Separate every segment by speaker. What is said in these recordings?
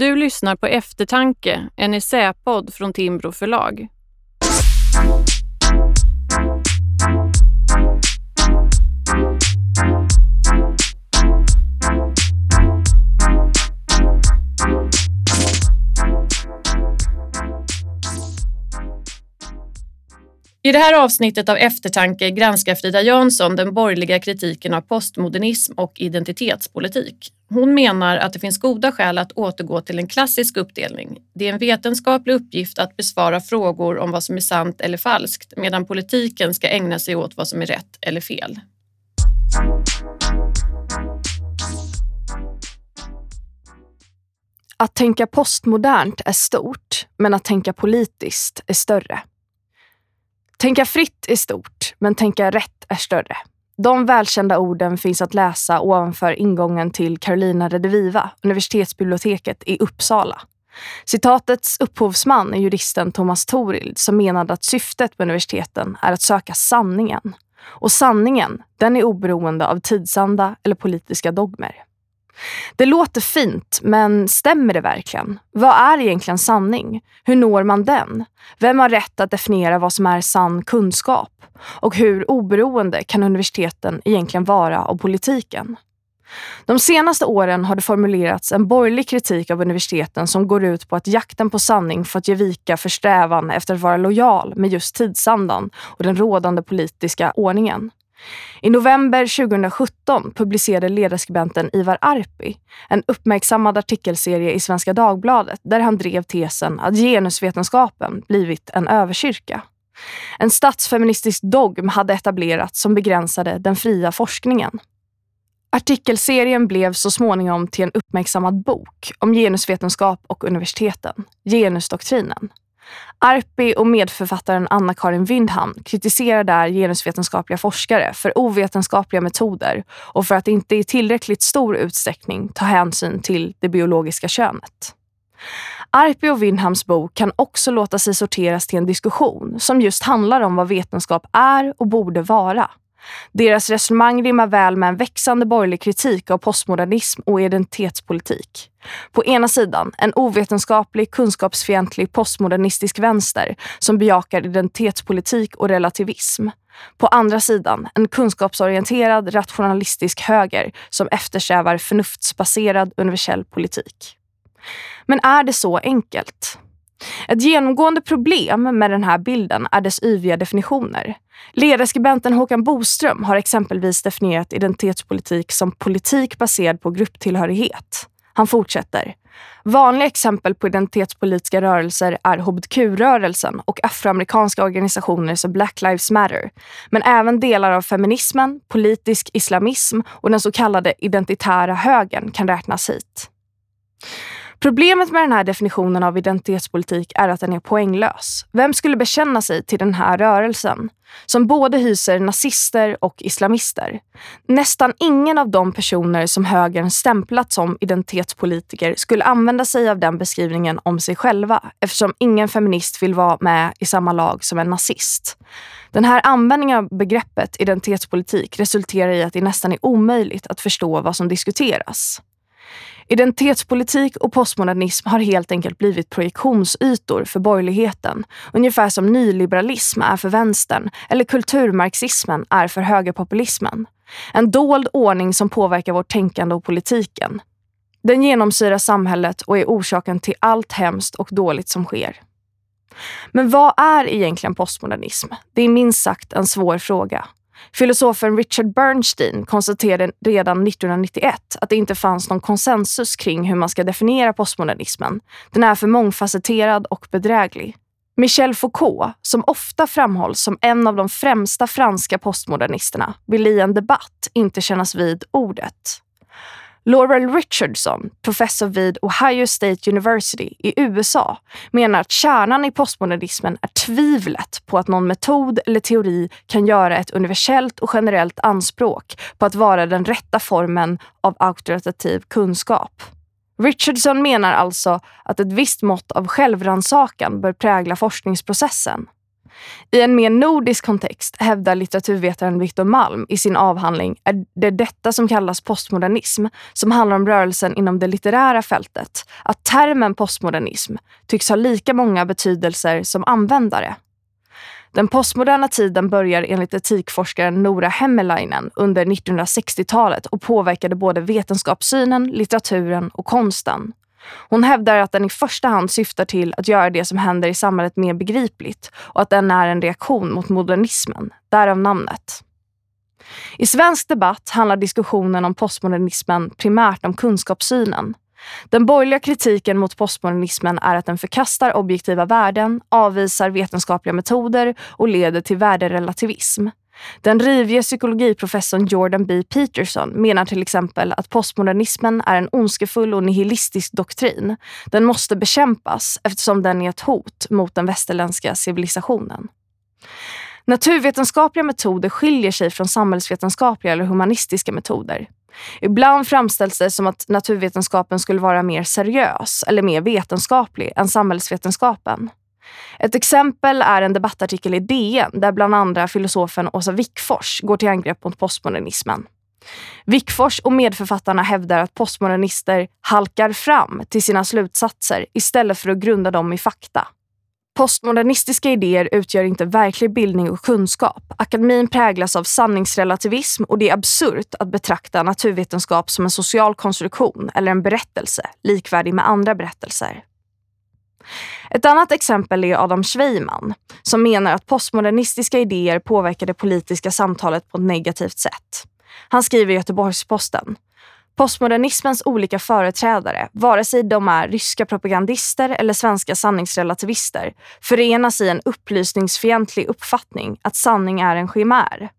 Speaker 1: Du lyssnar på Eftertanke, en essäpodd från Timbro förlag. I det här avsnittet av Eftertanke granskar Frida Jönsson den borgerliga kritiken av postmodernism och identitetspolitik. Hon menar att det finns goda skäl att återgå till en klassisk uppdelning. Det är en vetenskaplig uppgift att besvara frågor om vad som är sant eller falskt medan politiken ska ägna sig åt vad som är rätt eller fel.
Speaker 2: Att tänka postmodernt är stort, men att tänka politiskt är större. Tänka fritt är stort, men tänka rätt är större. De välkända orden finns att läsa ovanför ingången till Carolina Rediviva, universitetsbiblioteket i Uppsala. Citatets upphovsman är juristen Thomas Torild som menade att syftet med universiteten är att söka sanningen. Och sanningen, den är oberoende av tidsanda eller politiska dogmer. Det låter fint, men stämmer det verkligen? Vad är egentligen sanning? Hur når man den? Vem har rätt att definiera vad som är sann kunskap? Och hur oberoende kan universiteten egentligen vara av politiken? De senaste åren har det formulerats en borgerlig kritik av universiteten som går ut på att jakten på sanning fått ge vika för strävan efter att vara lojal med just tidsandan och den rådande politiska ordningen. I november 2017 publicerade ledarskribenten Ivar Arpi en uppmärksammad artikelserie i Svenska Dagbladet där han drev tesen att genusvetenskapen blivit en överkyrka. En statsfeministisk dogm hade etablerats som begränsade den fria forskningen. Artikelserien blev så småningom till en uppmärksammad bok om genusvetenskap och universiteten, Genusdoktrinen. Arpi och medförfattaren Anna-Karin Windham kritiserar där genusvetenskapliga forskare för ovetenskapliga metoder och för att inte i tillräckligt stor utsträckning ta hänsyn till det biologiska könet. Arpi och Windhams bok kan också låta sig sorteras till en diskussion som just handlar om vad vetenskap är och borde vara. Deras resonemang rimmar väl med en växande borgerlig kritik av postmodernism och identitetspolitik. På ena sidan en ovetenskaplig, kunskapsfientlig postmodernistisk vänster som bejakar identitetspolitik och relativism. På andra sidan en kunskapsorienterad, rationalistisk höger som eftersträvar förnuftsbaserad universell politik. Men är det så enkelt? Ett genomgående problem med den här bilden är dess yviga definitioner. Ledarskribenten Håkan Boström har exempelvis definierat identitetspolitik som politik baserad på grupptillhörighet. Han fortsätter. Vanliga exempel på identitetspolitiska rörelser är hbtq-rörelsen och afroamerikanska organisationer som Black Lives Matter. Men även delar av feminismen, politisk islamism och den så kallade identitära högern kan räknas hit. Problemet med den här definitionen av identitetspolitik är att den är poänglös. Vem skulle bekänna sig till den här rörelsen? Som både hyser nazister och islamister. Nästan ingen av de personer som högern stämplat som identitetspolitiker skulle använda sig av den beskrivningen om sig själva eftersom ingen feminist vill vara med i samma lag som en nazist. Den här användningen av begreppet identitetspolitik resulterar i att det nästan är omöjligt att förstå vad som diskuteras. Identitetspolitik och postmodernism har helt enkelt blivit projektionsytor för borgerligheten. Ungefär som nyliberalism är för vänstern eller kulturmarxismen är för högerpopulismen. En dold ordning som påverkar vårt tänkande och politiken. Den genomsyrar samhället och är orsaken till allt hemskt och dåligt som sker. Men vad är egentligen postmodernism? Det är minst sagt en svår fråga. Filosofen Richard Bernstein konstaterade redan 1991 att det inte fanns någon konsensus kring hur man ska definiera postmodernismen. Den är för mångfacetterad och bedräglig. Michel Foucault, som ofta framhålls som en av de främsta franska postmodernisterna, vill i en debatt inte kännas vid ordet. Laurel Richardson, professor vid Ohio State University i USA, menar att kärnan i postmodernismen är tvivlet på att någon metod eller teori kan göra ett universellt och generellt anspråk på att vara den rätta formen av auktoritativ kunskap. Richardson menar alltså att ett visst mått av självrannsakan bör prägla forskningsprocessen. I en mer nordisk kontext hävdar litteraturvetaren Viktor Malm i sin avhandling är det detta som kallas postmodernism, som handlar om rörelsen inom det litterära fältet, att termen postmodernism tycks ha lika många betydelser som användare. Den postmoderna tiden börjar enligt etikforskaren Nora Hemmelainen under 1960-talet och påverkade både vetenskapssynen, litteraturen och konsten. Hon hävdar att den i första hand syftar till att göra det som händer i samhället mer begripligt och att den är en reaktion mot modernismen, därav namnet. I svensk debatt handlar diskussionen om postmodernismen primärt om kunskapssynen. Den borgerliga kritiken mot postmodernismen är att den förkastar objektiva värden, avvisar vetenskapliga metoder och leder till värderelativism. Den rivige psykologiprofessorn Jordan B. Peterson menar till exempel att postmodernismen är en ondskefull och nihilistisk doktrin. Den måste bekämpas eftersom den är ett hot mot den västerländska civilisationen. Naturvetenskapliga metoder skiljer sig från samhällsvetenskapliga eller humanistiska metoder. Ibland framställs det som att naturvetenskapen skulle vara mer seriös eller mer vetenskaplig än samhällsvetenskapen. Ett exempel är en debattartikel i DN där bland andra filosofen Åsa Wickfors går till angrepp mot postmodernismen. Wickfors och medförfattarna hävdar att postmodernister halkar fram till sina slutsatser istället för att grunda dem i fakta. Postmodernistiska idéer utgör inte verklig bildning och kunskap. Akademin präglas av sanningsrelativism och det är absurt att betrakta naturvetenskap som en social konstruktion eller en berättelse likvärdig med andra berättelser. Ett annat exempel är Adam Schweiman som menar att postmodernistiska idéer påverkar det politiska samtalet på ett negativt sätt. Han skriver i Göteborgs-Posten. Postmodernismens olika företrädare, vare sig de är ryska propagandister eller svenska sanningsrelativister, förenas i en upplysningsfientlig uppfattning att sanning är en chimär.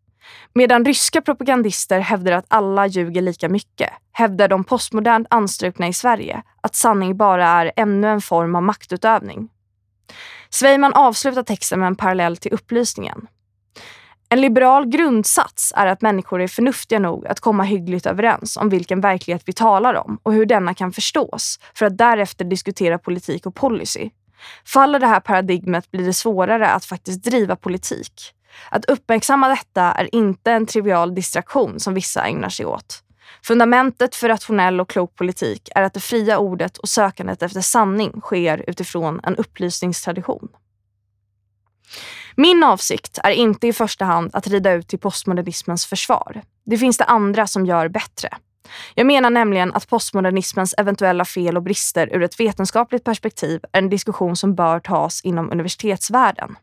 Speaker 2: Medan ryska propagandister hävdar att alla ljuger lika mycket hävdar de postmodernt anstrukna i Sverige att sanning bara är ännu en form av maktutövning. Sveiman avslutar texten med en parallell till upplysningen. En liberal grundsats är att människor är förnuftiga nog att komma hyggligt överens om vilken verklighet vi talar om och hur denna kan förstås för att därefter diskutera politik och policy. Faller det här paradigmet blir det svårare att faktiskt driva politik. Att uppmärksamma detta är inte en trivial distraktion som vissa ägnar sig åt. Fundamentet för rationell och klok politik är att det fria ordet och sökandet efter sanning sker utifrån en upplysningstradition. Min avsikt är inte i första hand att rida ut till postmodernismens försvar. Det finns det andra som gör bättre. Jag menar nämligen att postmodernismens eventuella fel och brister ur ett vetenskapligt perspektiv är en diskussion som bör tas inom universitetsvärlden.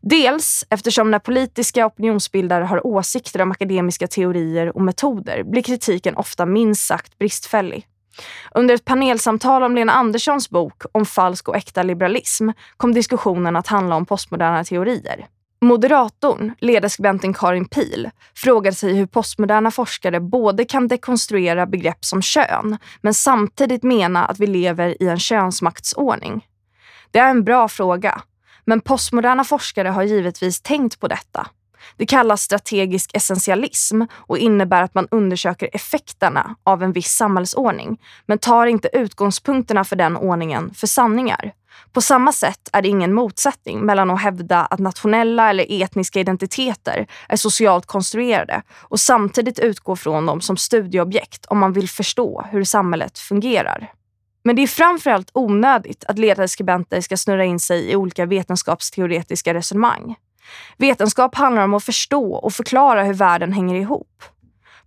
Speaker 2: Dels eftersom när politiska opinionsbildare har åsikter om akademiska teorier och metoder blir kritiken ofta minst sagt bristfällig. Under ett panelsamtal om Lena Anderssons bok om falsk och äkta liberalism kom diskussionen att handla om postmoderna teorier. Moderatorn, ledarskribenten Karin Pil, frågade sig hur postmoderna forskare både kan dekonstruera begrepp som kön men samtidigt mena att vi lever i en könsmaktsordning. Det är en bra fråga men postmoderna forskare har givetvis tänkt på detta. Det kallas strategisk essentialism och innebär att man undersöker effekterna av en viss samhällsordning men tar inte utgångspunkterna för den ordningen för sanningar. På samma sätt är det ingen motsättning mellan att hävda att nationella eller etniska identiteter är socialt konstruerade och samtidigt utgå från dem som studieobjekt om man vill förstå hur samhället fungerar. Men det är framförallt onödigt att ledarskribenter ska snurra in sig i olika vetenskapsteoretiska resonemang. Vetenskap handlar om att förstå och förklara hur världen hänger ihop.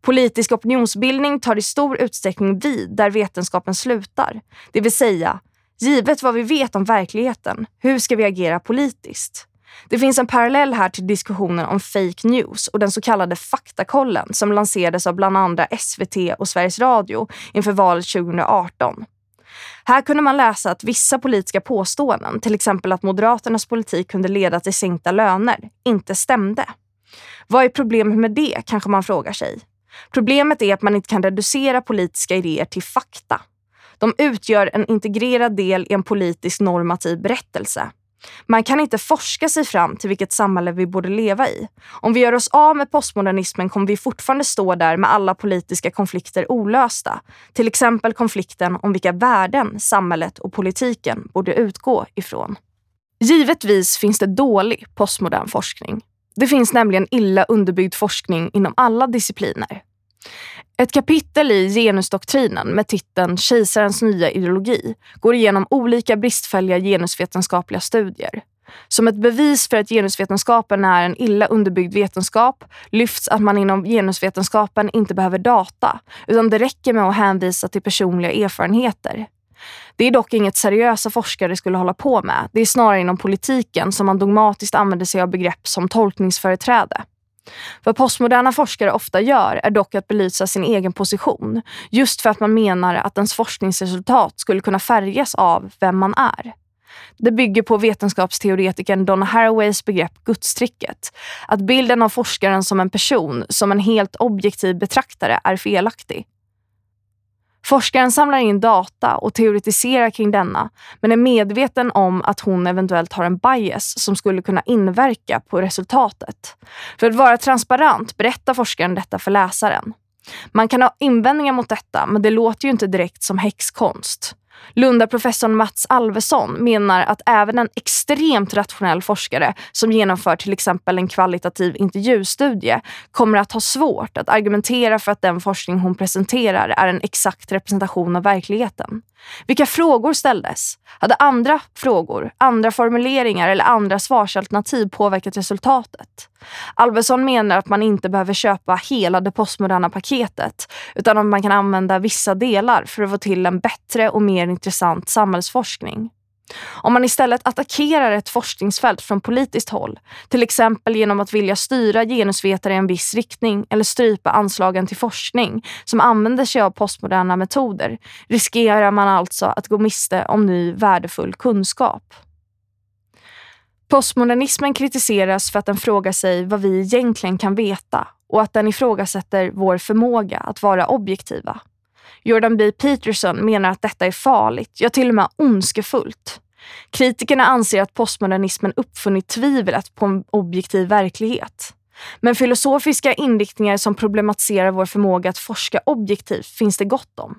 Speaker 2: Politisk opinionsbildning tar i stor utsträckning vid där vetenskapen slutar. Det vill säga, givet vad vi vet om verkligheten, hur ska vi agera politiskt? Det finns en parallell här till diskussionen om fake news och den så kallade faktakollen som lanserades av bland andra SVT och Sveriges Radio inför valet 2018. Här kunde man läsa att vissa politiska påståenden, till exempel att Moderaternas politik kunde leda till sänkta löner, inte stämde. Vad är problemet med det, kanske man frågar sig. Problemet är att man inte kan reducera politiska idéer till fakta. De utgör en integrerad del i en politisk normativ berättelse. Man kan inte forska sig fram till vilket samhälle vi borde leva i. Om vi gör oss av med postmodernismen kommer vi fortfarande stå där med alla politiska konflikter olösta. Till exempel konflikten om vilka värden samhället och politiken borde utgå ifrån. Givetvis finns det dålig postmodern forskning. Det finns nämligen illa underbyggd forskning inom alla discipliner. Ett kapitel i genusdoktrinen med titeln Kejsarens nya ideologi går igenom olika bristfälliga genusvetenskapliga studier. Som ett bevis för att genusvetenskapen är en illa underbyggd vetenskap lyfts att man inom genusvetenskapen inte behöver data, utan det räcker med att hänvisa till personliga erfarenheter. Det är dock inget seriösa forskare skulle hålla på med. Det är snarare inom politiken som man dogmatiskt använder sig av begrepp som tolkningsföreträde. Vad postmoderna forskare ofta gör är dock att belysa sin egen position, just för att man menar att ens forskningsresultat skulle kunna färgas av vem man är. Det bygger på vetenskapsteoretikern Donna Haraways begrepp gudstricket. Att bilden av forskaren som en person, som en helt objektiv betraktare, är felaktig. Forskaren samlar in data och teoretiserar kring denna, men är medveten om att hon eventuellt har en bias som skulle kunna inverka på resultatet. För att vara transparent berättar forskaren detta för läsaren. Man kan ha invändningar mot detta, men det låter ju inte direkt som häxkonst. Lundaprofessorn Mats Alvesson menar att även en extremt rationell forskare som genomför till exempel en kvalitativ intervjustudie kommer att ha svårt att argumentera för att den forskning hon presenterar är en exakt representation av verkligheten. Vilka frågor ställdes? Hade andra frågor, andra formuleringar eller andra svarsalternativ påverkat resultatet? Alvesson menar att man inte behöver köpa hela det postmoderna paketet utan att man kan använda vissa delar för att få till en bättre och mer intressant samhällsforskning. Om man istället attackerar ett forskningsfält från politiskt håll, till exempel genom att vilja styra genusvetare i en viss riktning eller strypa anslagen till forskning som använder sig av postmoderna metoder, riskerar man alltså att gå miste om ny värdefull kunskap. Postmodernismen kritiseras för att den frågar sig vad vi egentligen kan veta och att den ifrågasätter vår förmåga att vara objektiva. Jordan B. Peterson menar att detta är farligt, ja till och med ondskefullt. Kritikerna anser att postmodernismen uppfunnit tvivlet på en objektiv verklighet. Men filosofiska inriktningar som problematiserar vår förmåga att forska objektivt finns det gott om.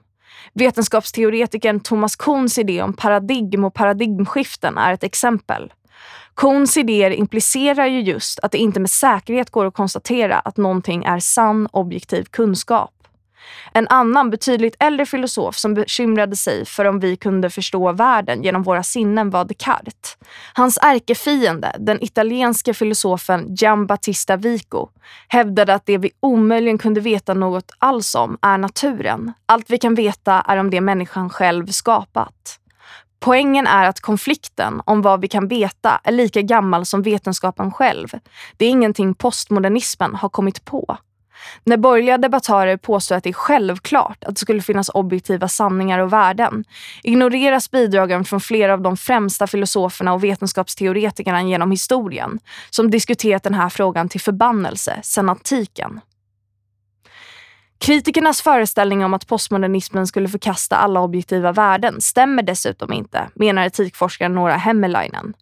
Speaker 2: Vetenskapsteoretikern Thomas Kuhns idé om paradigm och paradigmskiften är ett exempel. Kuhns idéer implicerar ju just att det inte med säkerhet går att konstatera att någonting är sann objektiv kunskap. En annan betydligt äldre filosof som bekymrade sig för om vi kunde förstå världen genom våra sinnen var Descartes. Hans ärkefiende, den italienske filosofen Giambattista Vico, hävdade att det vi omöjligen kunde veta något alls om är naturen. Allt vi kan veta är om det människan själv skapat. Poängen är att konflikten om vad vi kan veta är lika gammal som vetenskapen själv. Det är ingenting postmodernismen har kommit på. När borgerliga debattörer påstår att det är självklart att det skulle finnas objektiva sanningar och värden ignoreras bidragen från flera av de främsta filosoferna och vetenskapsteoretikerna genom historien som diskuterat den här frågan till förbannelse sedan antiken. Kritikernas föreställning om att postmodernismen skulle förkasta alla objektiva värden stämmer dessutom inte, menar etikforskaren Nora Hemmelainen.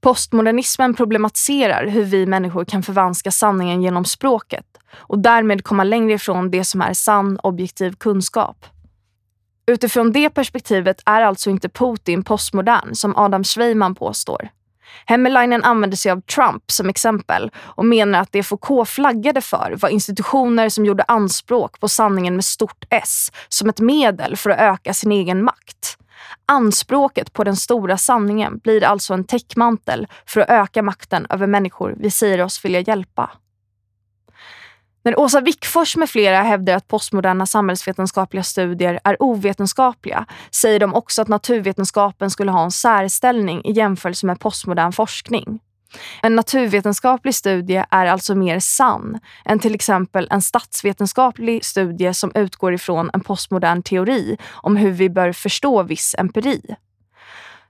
Speaker 2: Postmodernismen problematiserar hur vi människor kan förvanska sanningen genom språket och därmed komma längre ifrån det som är sann objektiv kunskap. Utifrån det perspektivet är alltså inte Putin postmodern som Adam Schweiman påstår. Hemmelainen använder sig av Trump som exempel och menar att det Foucault flaggade för var institutioner som gjorde anspråk på sanningen med stort S som ett medel för att öka sin egen makt. Anspråket på den stora sanningen blir alltså en täckmantel för att öka makten över människor vi säger oss vilja hjälpa. När Åsa Wickfors med flera hävdar att postmoderna samhällsvetenskapliga studier är ovetenskapliga säger de också att naturvetenskapen skulle ha en särställning i jämförelse med postmodern forskning. En naturvetenskaplig studie är alltså mer sann än till exempel en statsvetenskaplig studie som utgår ifrån en postmodern teori om hur vi bör förstå viss empiri.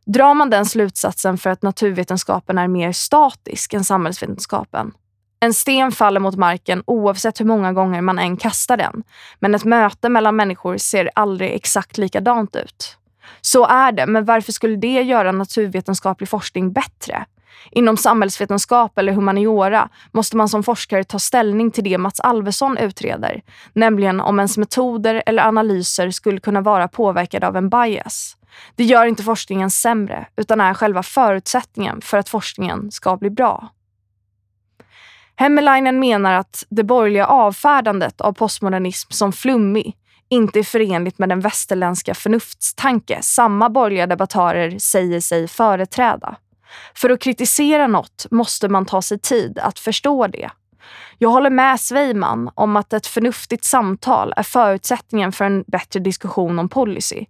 Speaker 2: Drar man den slutsatsen för att naturvetenskapen är mer statisk än samhällsvetenskapen? En sten faller mot marken oavsett hur många gånger man än kastar den. Men ett möte mellan människor ser aldrig exakt likadant ut. Så är det, men varför skulle det göra naturvetenskaplig forskning bättre? Inom samhällsvetenskap eller humaniora måste man som forskare ta ställning till det Mats Alvesson utreder, nämligen om ens metoder eller analyser skulle kunna vara påverkade av en bias. Det gör inte forskningen sämre, utan är själva förutsättningen för att forskningen ska bli bra. Hemmelainen menar att det borgerliga avfärdandet av postmodernism som flummig inte är förenligt med den västerländska förnuftstanke samma borgerliga debattörer säger sig företräda. För att kritisera något måste man ta sig tid att förstå det. Jag håller med Sveiman om att ett förnuftigt samtal är förutsättningen för en bättre diskussion om policy.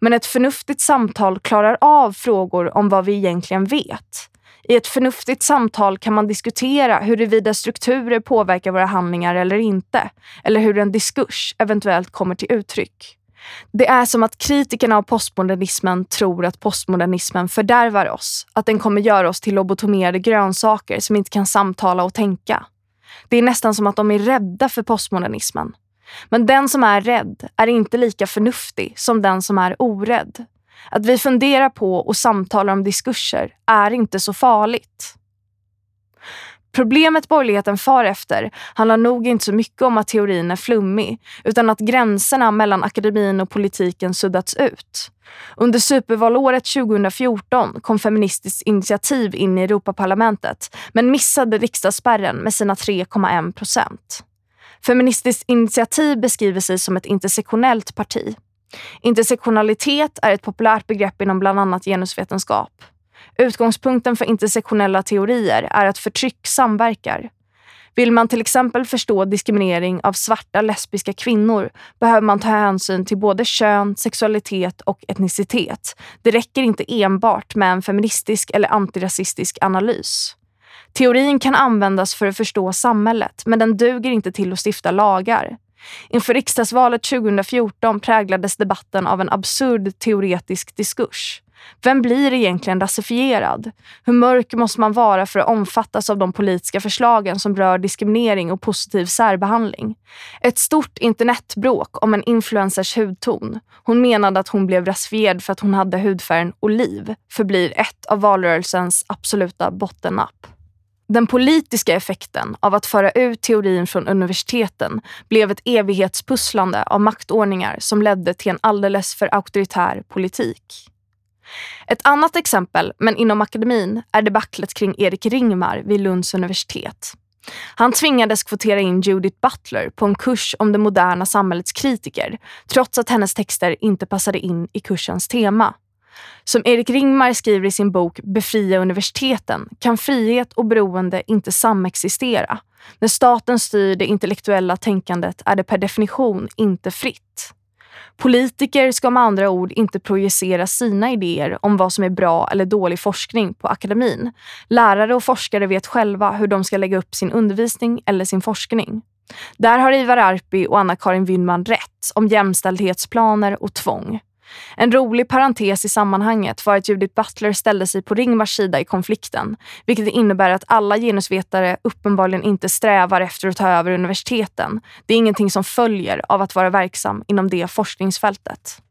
Speaker 2: Men ett förnuftigt samtal klarar av frågor om vad vi egentligen vet. I ett förnuftigt samtal kan man diskutera huruvida strukturer påverkar våra handlingar eller inte, eller hur en diskurs eventuellt kommer till uttryck. Det är som att kritikerna av postmodernismen tror att postmodernismen fördärvar oss, att den kommer göra oss till lobotomerade grönsaker som inte kan samtala och tänka. Det är nästan som att de är rädda för postmodernismen. Men den som är rädd är inte lika förnuftig som den som är orädd. Att vi funderar på och samtalar om diskurser är inte så farligt. Problemet borgerligheten far efter handlar nog inte så mycket om att teorin är flummig, utan att gränserna mellan akademin och politiken suddats ut. Under supervalåret 2014 kom Feministiskt initiativ in i Europaparlamentet, men missade riksdagsspärren med sina 3,1 procent. Feministiskt initiativ beskriver sig som ett intersektionellt parti. Intersektionalitet är ett populärt begrepp inom bland annat genusvetenskap. Utgångspunkten för intersektionella teorier är att förtryck samverkar. Vill man till exempel förstå diskriminering av svarta lesbiska kvinnor behöver man ta hänsyn till både kön, sexualitet och etnicitet. Det räcker inte enbart med en feministisk eller antirasistisk analys. Teorin kan användas för att förstå samhället, men den duger inte till att stifta lagar. Inför riksdagsvalet 2014 präglades debatten av en absurd teoretisk diskurs. Vem blir egentligen rasifierad? Hur mörk måste man vara för att omfattas av de politiska förslagen som rör diskriminering och positiv särbehandling? Ett stort internetbråk om en influencers hudton. Hon menade att hon blev rasifierad för att hon hade hudfärgen oliv förblir ett av valrörelsens absoluta bottennapp. Den politiska effekten av att föra ut teorin från universiteten blev ett evighetspusslande av maktordningar som ledde till en alldeles för auktoritär politik. Ett annat exempel, men inom akademin, är debaclet kring Erik Ringmar vid Lunds universitet. Han tvingades kvotera in Judith Butler på en kurs om det moderna samhällets kritiker trots att hennes texter inte passade in i kursens tema. Som Erik Ringmar skriver i sin bok Befria universiteten kan frihet och beroende inte samexistera. När staten styr det intellektuella tänkandet är det per definition inte fritt. Politiker ska med andra ord inte projicera sina idéer om vad som är bra eller dålig forskning på akademin. Lärare och forskare vet själva hur de ska lägga upp sin undervisning eller sin forskning. Där har Ivar Arpi och Anna-Karin Wynman rätt om jämställdhetsplaner och tvång. En rolig parentes i sammanhanget var att Judith Butler ställde sig på Ringmars sida i konflikten, vilket innebär att alla genusvetare uppenbarligen inte strävar efter att ta över universiteten. Det är ingenting som följer av att vara verksam inom det forskningsfältet.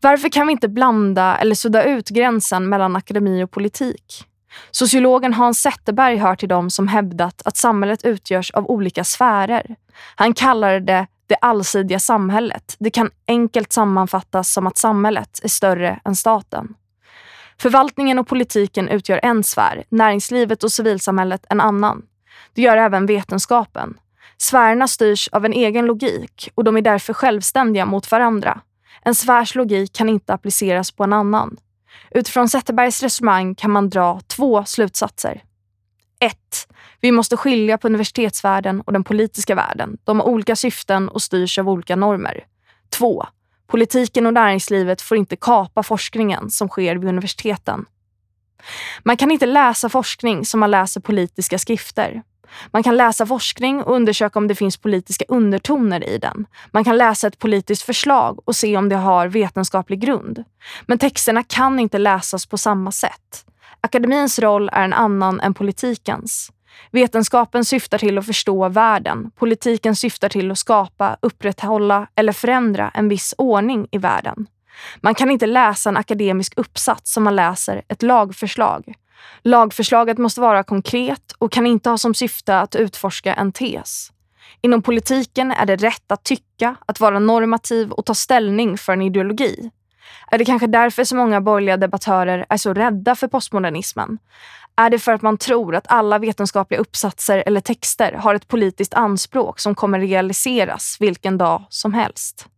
Speaker 2: Varför kan vi inte blanda eller sudda ut gränsen mellan akademi och politik? Sociologen Hans Zetterberg hör till dem som hävdat att samhället utgörs av olika sfärer. Han kallar det det allsidiga samhället. Det kan enkelt sammanfattas som att samhället är större än staten. Förvaltningen och politiken utgör en sfär, näringslivet och civilsamhället en annan. Det gör även vetenskapen. Sfärerna styrs av en egen logik och de är därför självständiga mot varandra. En sfärs logik kan inte appliceras på en annan. Utifrån Zetterbergs resonemang kan man dra två slutsatser. 1. Vi måste skilja på universitetsvärlden och den politiska världen. De har olika syften och styrs av olika normer. 2. Politiken och näringslivet får inte kapa forskningen som sker vid universiteten. Man kan inte läsa forskning som man läser politiska skrifter. Man kan läsa forskning och undersöka om det finns politiska undertoner i den. Man kan läsa ett politiskt förslag och se om det har vetenskaplig grund. Men texterna kan inte läsas på samma sätt. Akademins roll är en annan än politikens. Vetenskapen syftar till att förstå världen. Politiken syftar till att skapa, upprätthålla eller förändra en viss ordning i världen. Man kan inte läsa en akademisk uppsats som man läser ett lagförslag. Lagförslaget måste vara konkret och kan inte ha som syfte att utforska en tes. Inom politiken är det rätt att tycka, att vara normativ och ta ställning för en ideologi. Är det kanske därför så många borgerliga debattörer är så rädda för postmodernismen? Är det för att man tror att alla vetenskapliga uppsatser eller texter har ett politiskt anspråk som kommer realiseras vilken dag som helst?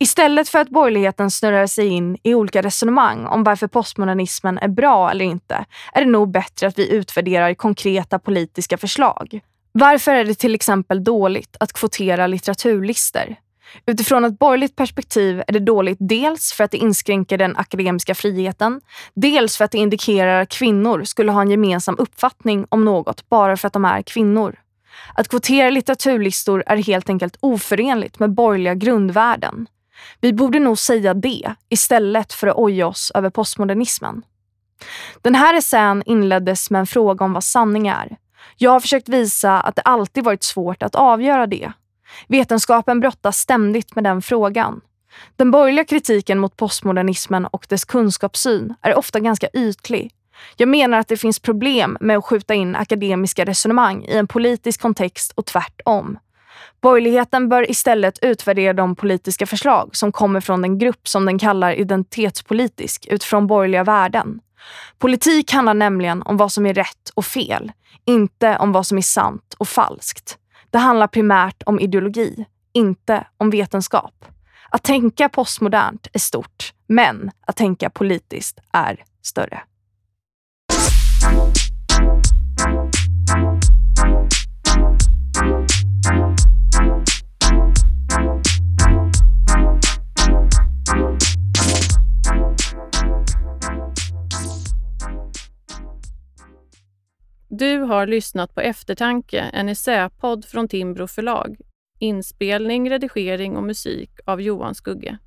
Speaker 2: Istället för att borgerligheten snurrar sig in i olika resonemang om varför postmodernismen är bra eller inte, är det nog bättre att vi utvärderar konkreta politiska förslag. Varför är det till exempel dåligt att kvotera litteraturlistor? Utifrån ett borgerligt perspektiv är det dåligt dels för att det inskränker den akademiska friheten, dels för att det indikerar att kvinnor skulle ha en gemensam uppfattning om något bara för att de är kvinnor. Att kvotera litteraturlistor är helt enkelt oförenligt med borgerliga grundvärden. Vi borde nog säga det istället för att oja oss över postmodernismen. Den här essän inleddes med en fråga om vad sanning är. Jag har försökt visa att det alltid varit svårt att avgöra det. Vetenskapen brottas ständigt med den frågan. Den borgerliga kritiken mot postmodernismen och dess kunskapssyn är ofta ganska ytlig. Jag menar att det finns problem med att skjuta in akademiska resonemang i en politisk kontext och tvärtom. Borgerligheten bör istället utvärdera de politiska förslag som kommer från den grupp som den kallar identitetspolitisk utifrån borgerliga värden. Politik handlar nämligen om vad som är rätt och fel, inte om vad som är sant och falskt. Det handlar primärt om ideologi, inte om vetenskap. Att tänka postmodernt är stort, men att tänka politiskt är större.
Speaker 1: Du har lyssnat på Eftertanke, en essäpodd från Timbro förlag. Inspelning, redigering och musik av Johan Skugge.